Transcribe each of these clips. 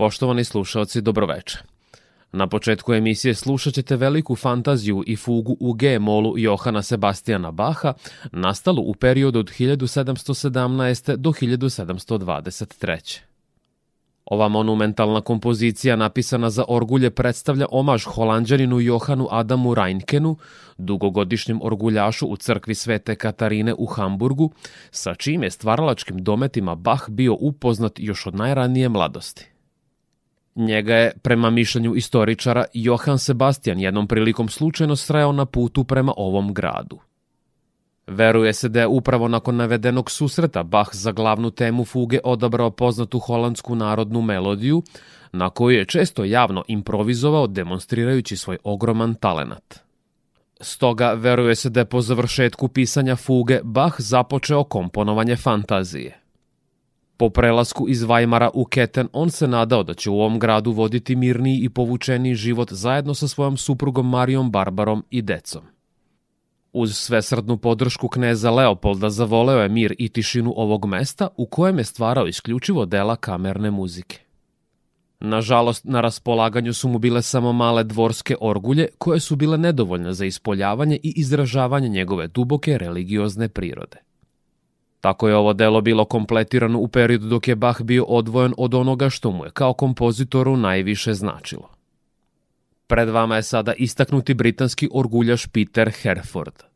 Poštovani slušalci, dobroveče. Na početku emisije slušat ćete veliku fantaziju i fugu u G-molu Johana Sebastijana Baha, nastalu u periodu od 1717. do 1723. Ova monumentalna kompozicija napisana za orgulje predstavlja omaž holanđaninu Johanu Adamu Reinkenu, dugogodišnjem orguljašu u crkvi Svete Katarine u Hamburgu, sa čim je stvaralačkim dometima Bach bio upoznat još od najranije mladosti. Njega je, prema mišljenju istoričara, Johan Sebastian jednom prilikom slučajno sreo na putu prema ovom gradu. Veruje se da je upravo nakon navedenog susreta Bach za glavnu temu fuge odabrao poznatu holandsku narodnu melodiju, na koju je često javno improvizovao demonstrirajući svoj ogroman talenat. Stoga veruje se da je po završetku pisanja fuge Bach započeo komponovanje fantazije. Po prelasku iz Vajmara u Keten, on se nadao da će u ovom gradu voditi mirniji i povučeniji život zajedno sa svojom suprugom Marijom Barbarom i decom. Uz svesrdnu podršku kneza Leopolda zavoleo je mir i tišinu ovog mesta u kojem je stvarao isključivo dela kamerne muzike. Nažalost, na raspolaganju su mu bile samo male dvorske orgulje koje su bile nedovoljne za ispoljavanje i izražavanje njegove duboke religiozne prirode. Tako je ovo delo bilo kompletirano u periodu dok je Bach bio odvojen od onoga što mu je kao kompozitoru najviše značilo. Pred vama je sada istaknuti britanski orguljaš Peter Herford –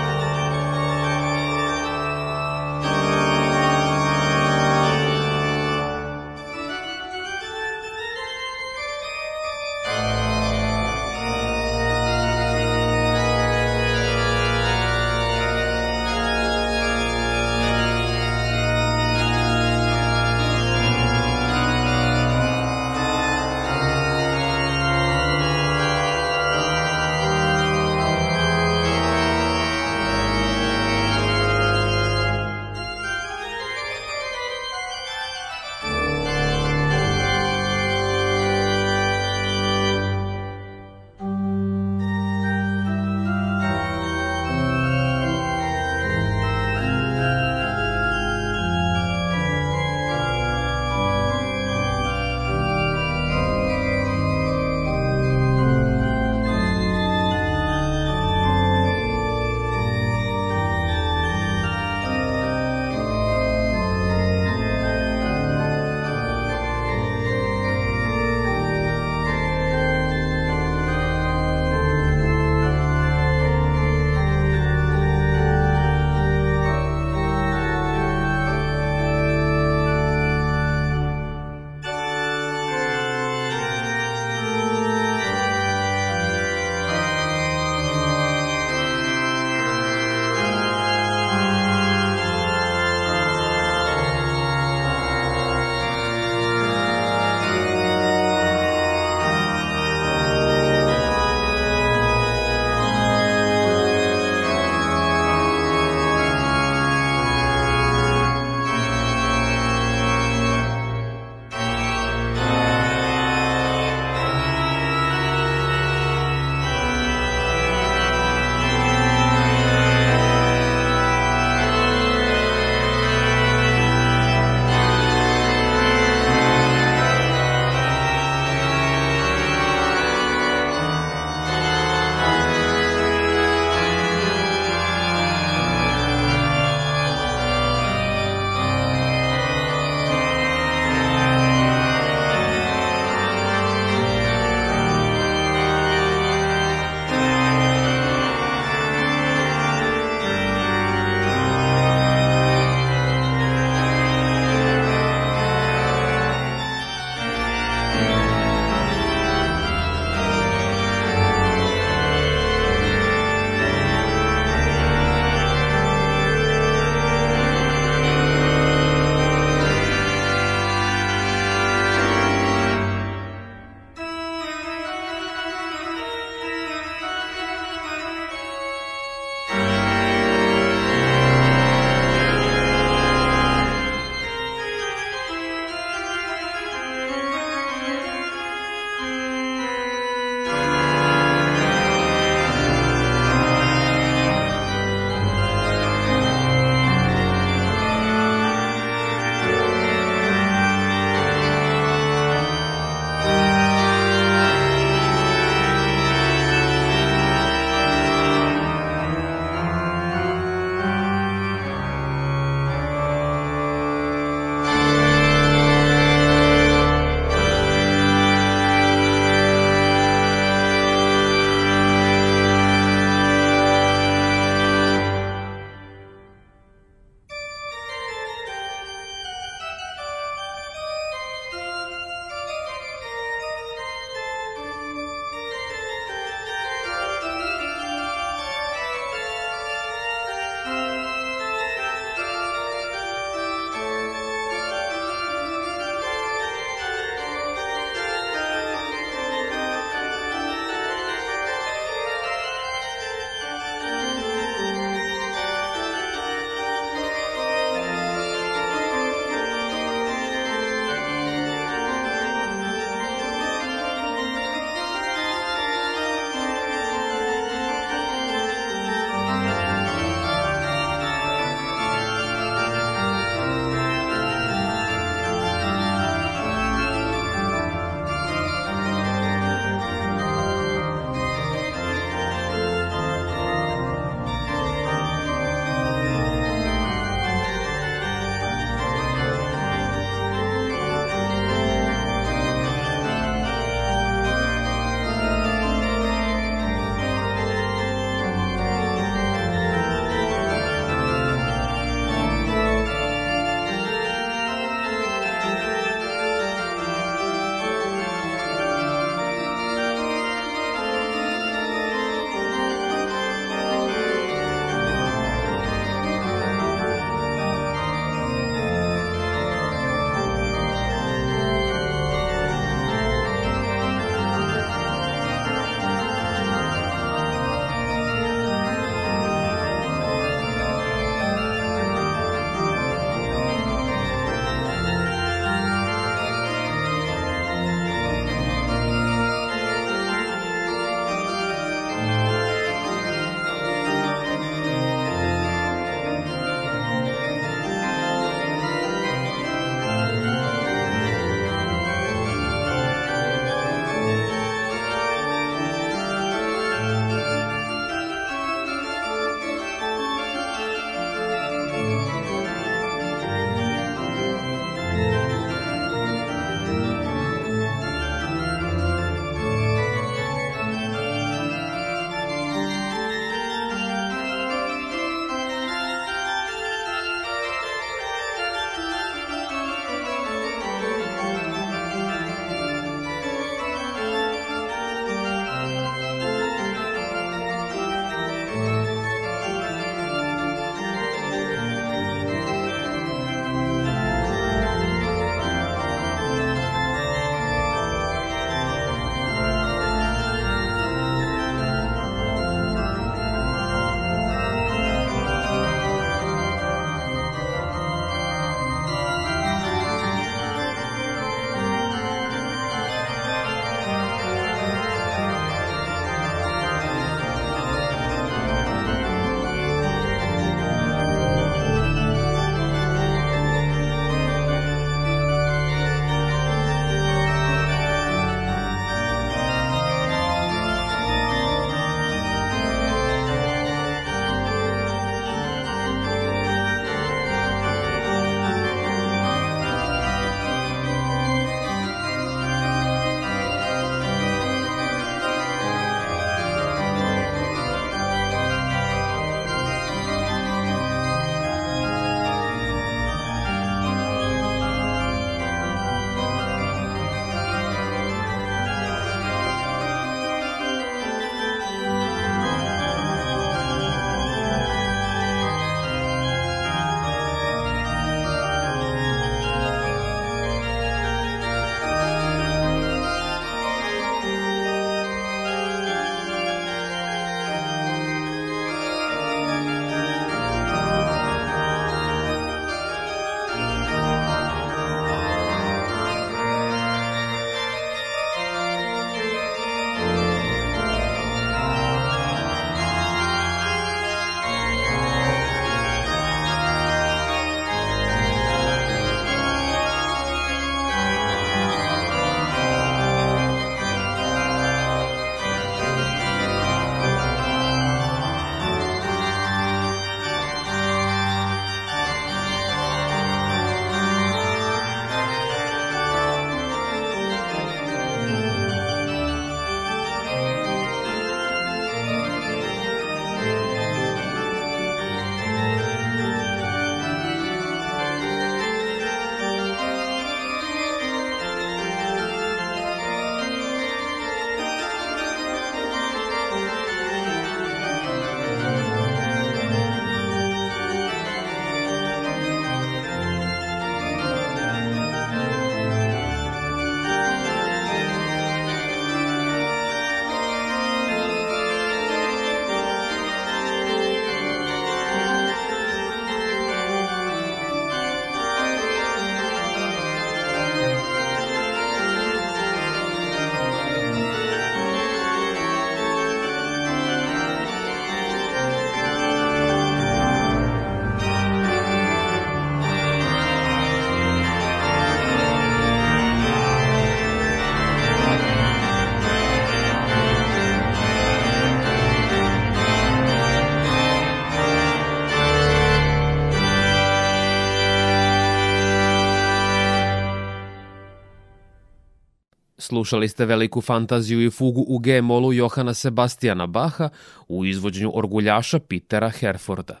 Slušali ste veliku fantaziju i fugu u G-molu Johana Sebastijana Baha u izvođenju orguljaša Pitera Herforda.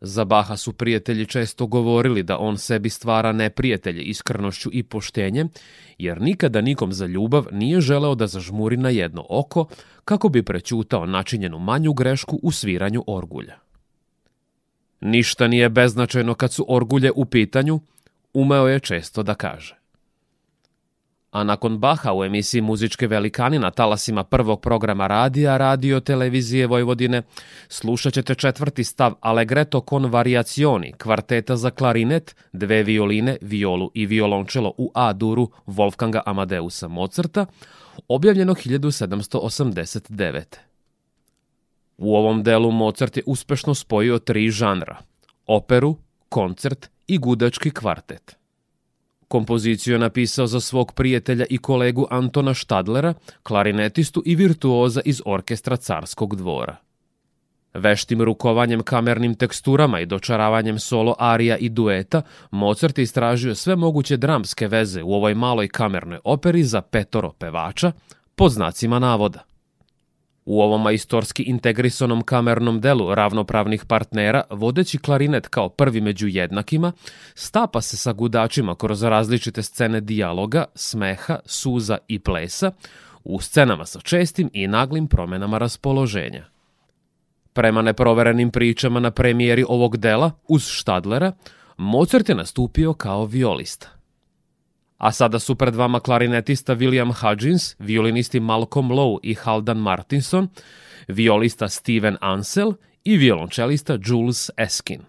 Za Baha su prijatelji često govorili da on sebi stvara neprijatelje iskrenošću i poštenjem, jer nikada nikom za ljubav nije želeo da zažmuri na jedno oko kako bi prećutao načinjenu manju grešku u sviranju orgulja. Ništa nije beznačajno kad su orgulje u pitanju, umeo je često da kaže a nakon Baha u emisiji Muzičke velikani na talasima prvog programa radija Radio Televizije Vojvodine slušat ćete četvrti stav Allegretto con variazioni kvarteta za klarinet, dve violine, violu i violončelo u A-duru Wolfganga Amadeusa Mozarta, objavljeno 1789. U ovom delu Mozart je uspešno spojio tri žanra – operu, koncert i gudački kvartet – Kompoziciju je napisao za svog prijatelja i kolegu Antona Štadlera, klarinetistu i virtuoza iz orkestra Carskog dvora. Veštim rukovanjem kamernim teksturama i dočaravanjem solo arija i dueta, Mozart istražio sve moguće dramske veze u ovoj maloj kamernoj operi za petoro pevača, pod znacima navoda. U ovom majstorski integrisanom kamernom delu ravnopravnih partnera, vodeći klarinet kao prvi među jednakima, stapa se sa gudačima kroz različite scene dijaloga, smeha, suza i plesa, u scenama sa čestim i naglim promenama raspoloženja. Prema neproverenim pričama na premijeri ovog dela, uz Štadlera, Mozart je nastupio kao violista. A sada su pred vama klarinetista William Hudgins, violinisti Malcolm Lowe i Haldan Martinson, violista Steven Ansel i violončelista Jules Eskin.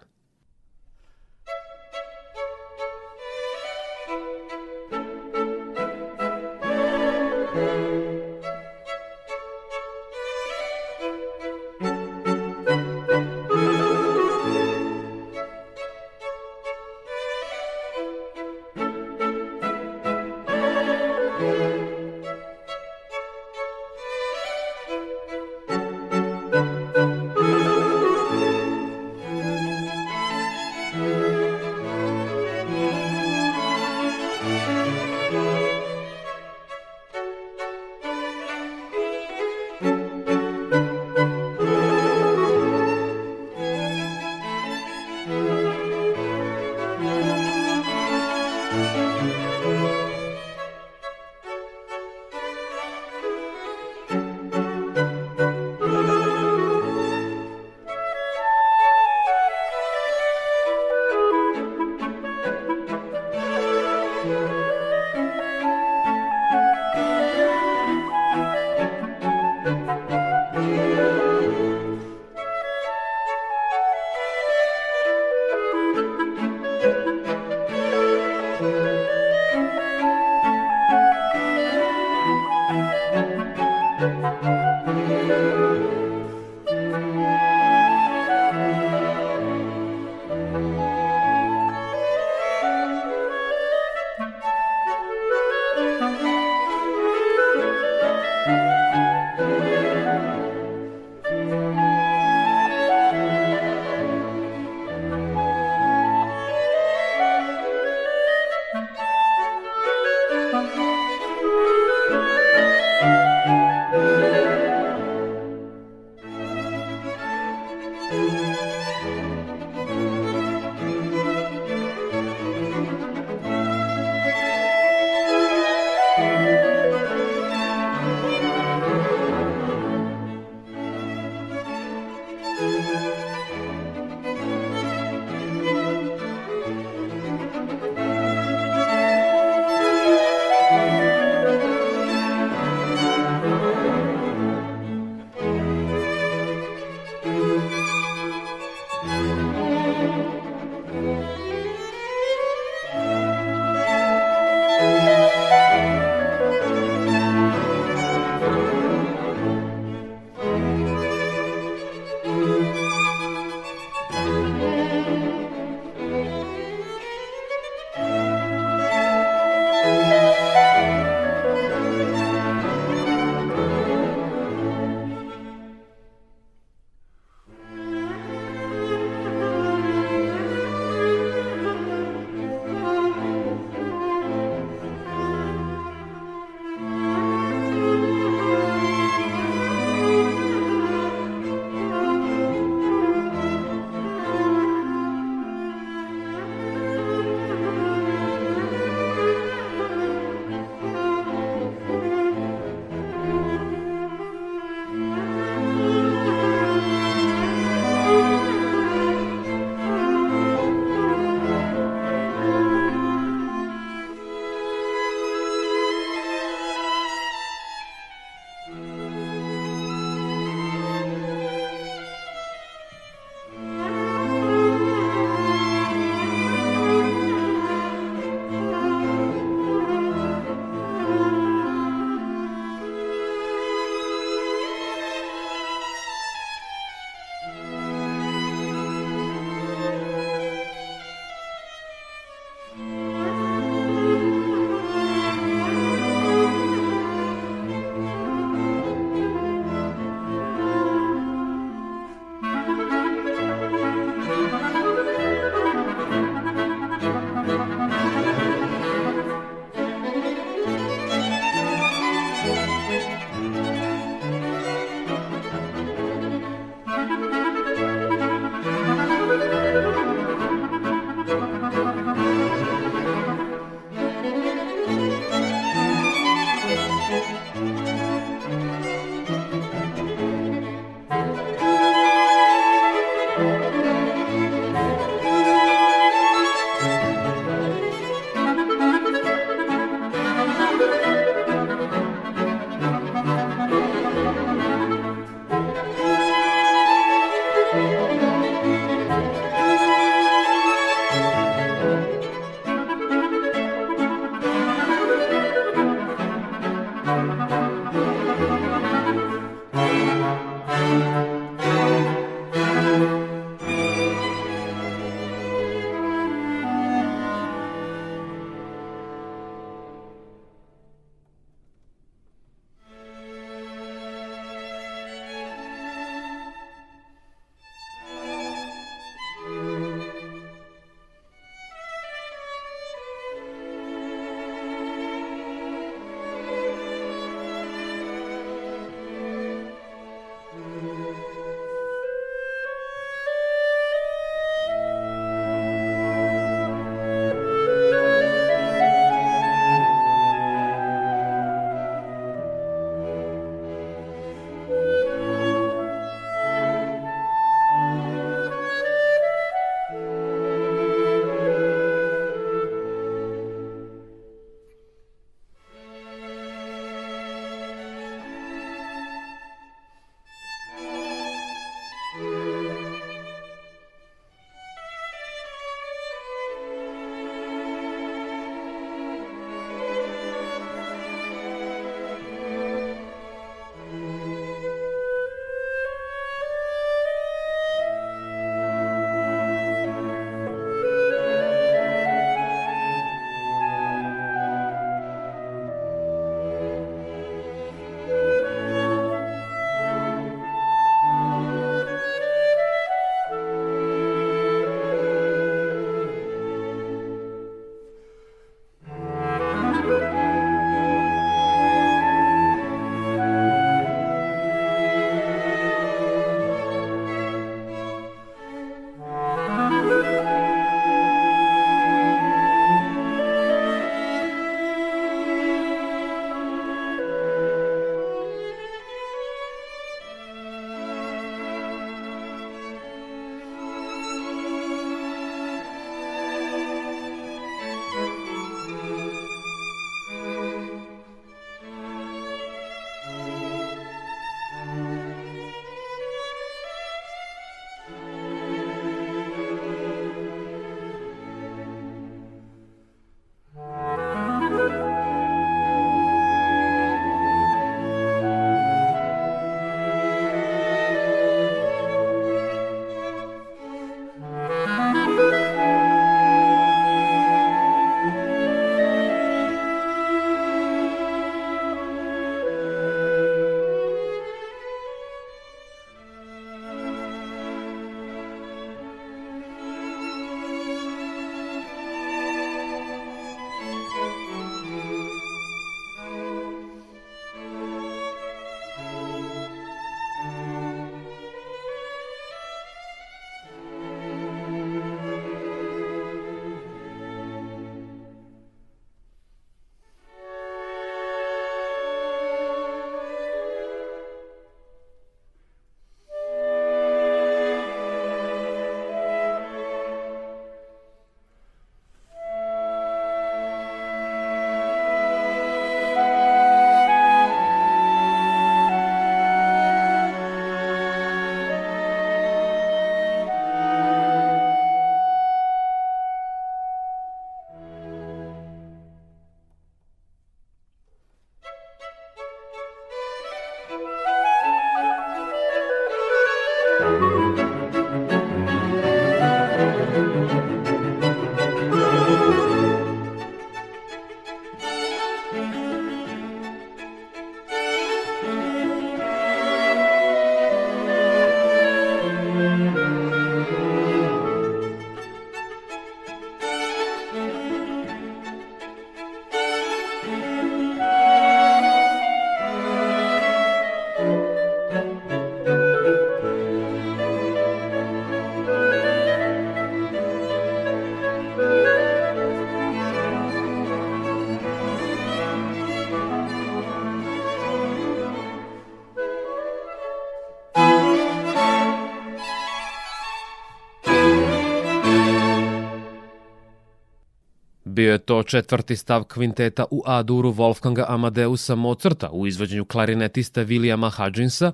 Bio je to četvrti stav kvinteta u A-duru Wolfganga Amadeusa Mozarta u izvođenju klarinetista Williama Hudginsa,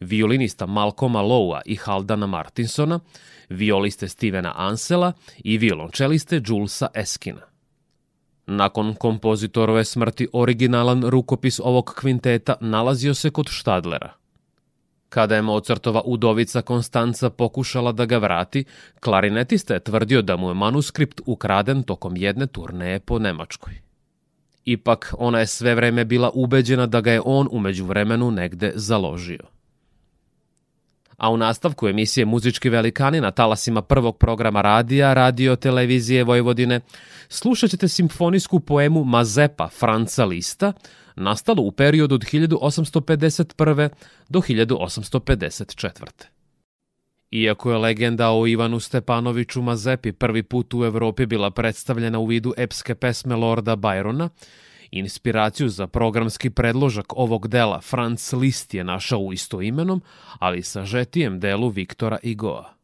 violinista Malcoma Lowa i Haldana Martinsona, violiste Stevena Ansela i violončeliste Julesa Eskina. Nakon kompozitorove smrti originalan rukopis ovog kvinteta nalazio se kod Štadlera – Kada je Mozartova udovica Konstanca pokušala da ga vrati, klarinetista je tvrdio da mu je manuskript ukraden tokom jedne turneje po Nemačkoj. Ipak, ona je sve vreme bila ubeđena da ga je on umeđu vremenu negde založio. A u nastavku emisije Muzički velikani na talasima prvog programa radija, radio televizije Vojvodine, slušat ćete simfonijsku poemu Mazepa Franca Lista – nastalo u periodu od 1851. do 1854. Iako je legenda o Ivanu Stepanoviću Mazepi prvi put u Evropi bila predstavljena u vidu epske pesme Lorda Byrona, Inspiraciju za programski predložak ovog dela Franz Liszt je našao u istoimenom, ali sa žetijem delu Viktora Igoa.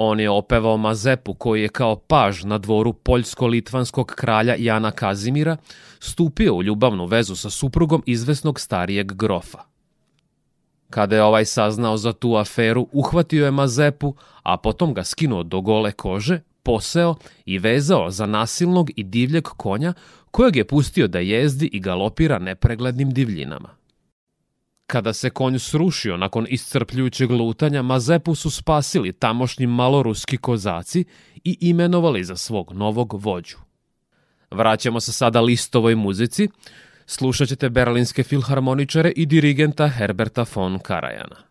On je opevao Mazepu koji je kao paž na dvoru poljsko-litvanskog kralja Jana Kazimira stupio u ljubavnu vezu sa suprugom izvesnog starijeg grofa. Kada je ovaj saznao za tu aferu, uhvatio je Mazepu, a potom ga skinuo do gole kože, poseo i vezao za nasilnog i divljeg konja kojeg je pustio da jezdi i galopira nepreglednim divljinama. Kada se konj srušio nakon iscrpljujućeg lutanja, Mazepu su spasili tamošnji maloruski kozaci i imenovali za svog novog vođu. Vraćamo se sada listovoj muzici, slušat ćete berlinske filharmoničare i dirigenta Herberta von Karajana.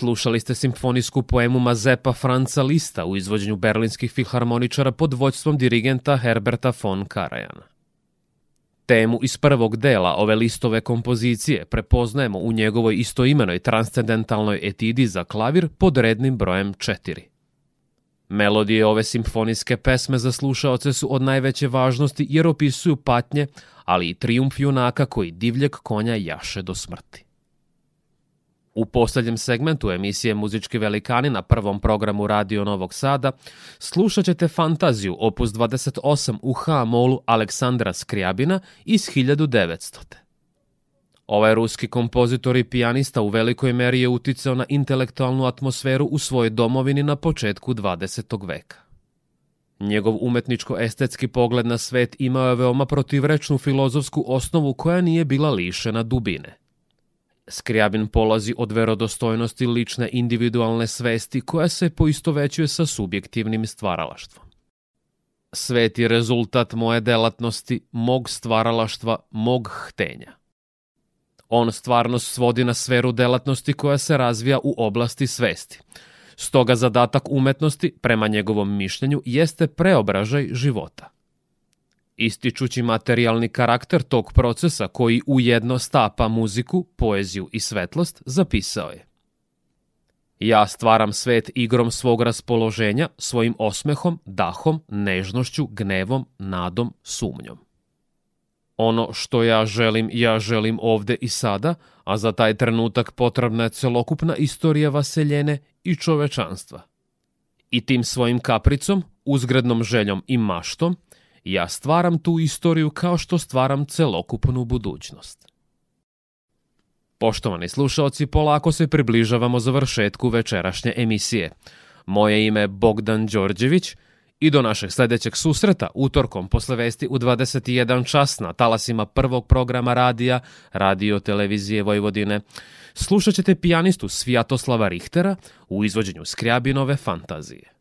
Slušali ste simfonijsku poemu Mazepa Franca Lista u izvođenju berlinskih filharmoničara pod vođstvom dirigenta Herberta von Karajana. Temu iz prvog dela ove listove kompozicije prepoznajemo u njegovoj istoimenoj transcendentalnoj etidi za klavir pod rednim brojem 4. Melodije ove simfonijske pesme za slušaoce su od najveće važnosti jer opisuju patnje, ali i trijumf junaka koji divljeg konja jaše do smrti. U poslednjem segmentu emisije Muzički velikani na prvom programu Radio Novog Sada slušat ćete fantaziju opus 28 u H-molu Aleksandra Skriabina iz 1900. Ovaj ruski kompozitor i pijanista u velikoj meri je uticao na intelektualnu atmosferu u svojoj domovini na početku 20. veka. Njegov umetničko-estetski pogled na svet imao je veoma protivrečnu filozofsku osnovu koja nije bila lišena dubine – Skriabin polazi od verodostojnosti lične individualne svesti koja se poistovećuje sa subjektivnim stvaralaštvom. Svet je rezultat moje delatnosti, mog stvaralaštva, mog htenja. On stvarnost svodi na sferu delatnosti koja se razvija u oblasti svesti. Stoga zadatak umetnosti, prema njegovom mišljenju, jeste preobražaj života – ističući materijalni karakter tog procesa koji ujedno stapa muziku, poeziju i svetlost, zapisao je. Ja stvaram svet igrom svog raspoloženja, svojim osmehom, dahom, nežnošću, gnevom, nadom, sumnjom. Ono što ja želim, ja želim ovde i sada, a za taj trenutak potrebna je celokupna istorija vaseljene i čovečanstva. I tim svojim kapricom, uzgrednom željom i maštom – Ja stvaram tu istoriju kao što stvaram celokupnu budućnost. Poštovani slušaoci, polako se približavamo završetku večerašnje emisije. Moje ime je Bogdan Đorđević i do našeg sledećeg susreta utorkom posle vesti u 21 čas na talasima prvog programa radija Radio Televizije Vojvodine. Slušat ćete pijanistu Svijatoslava Richtera u izvođenju Skrjabinove fantazije.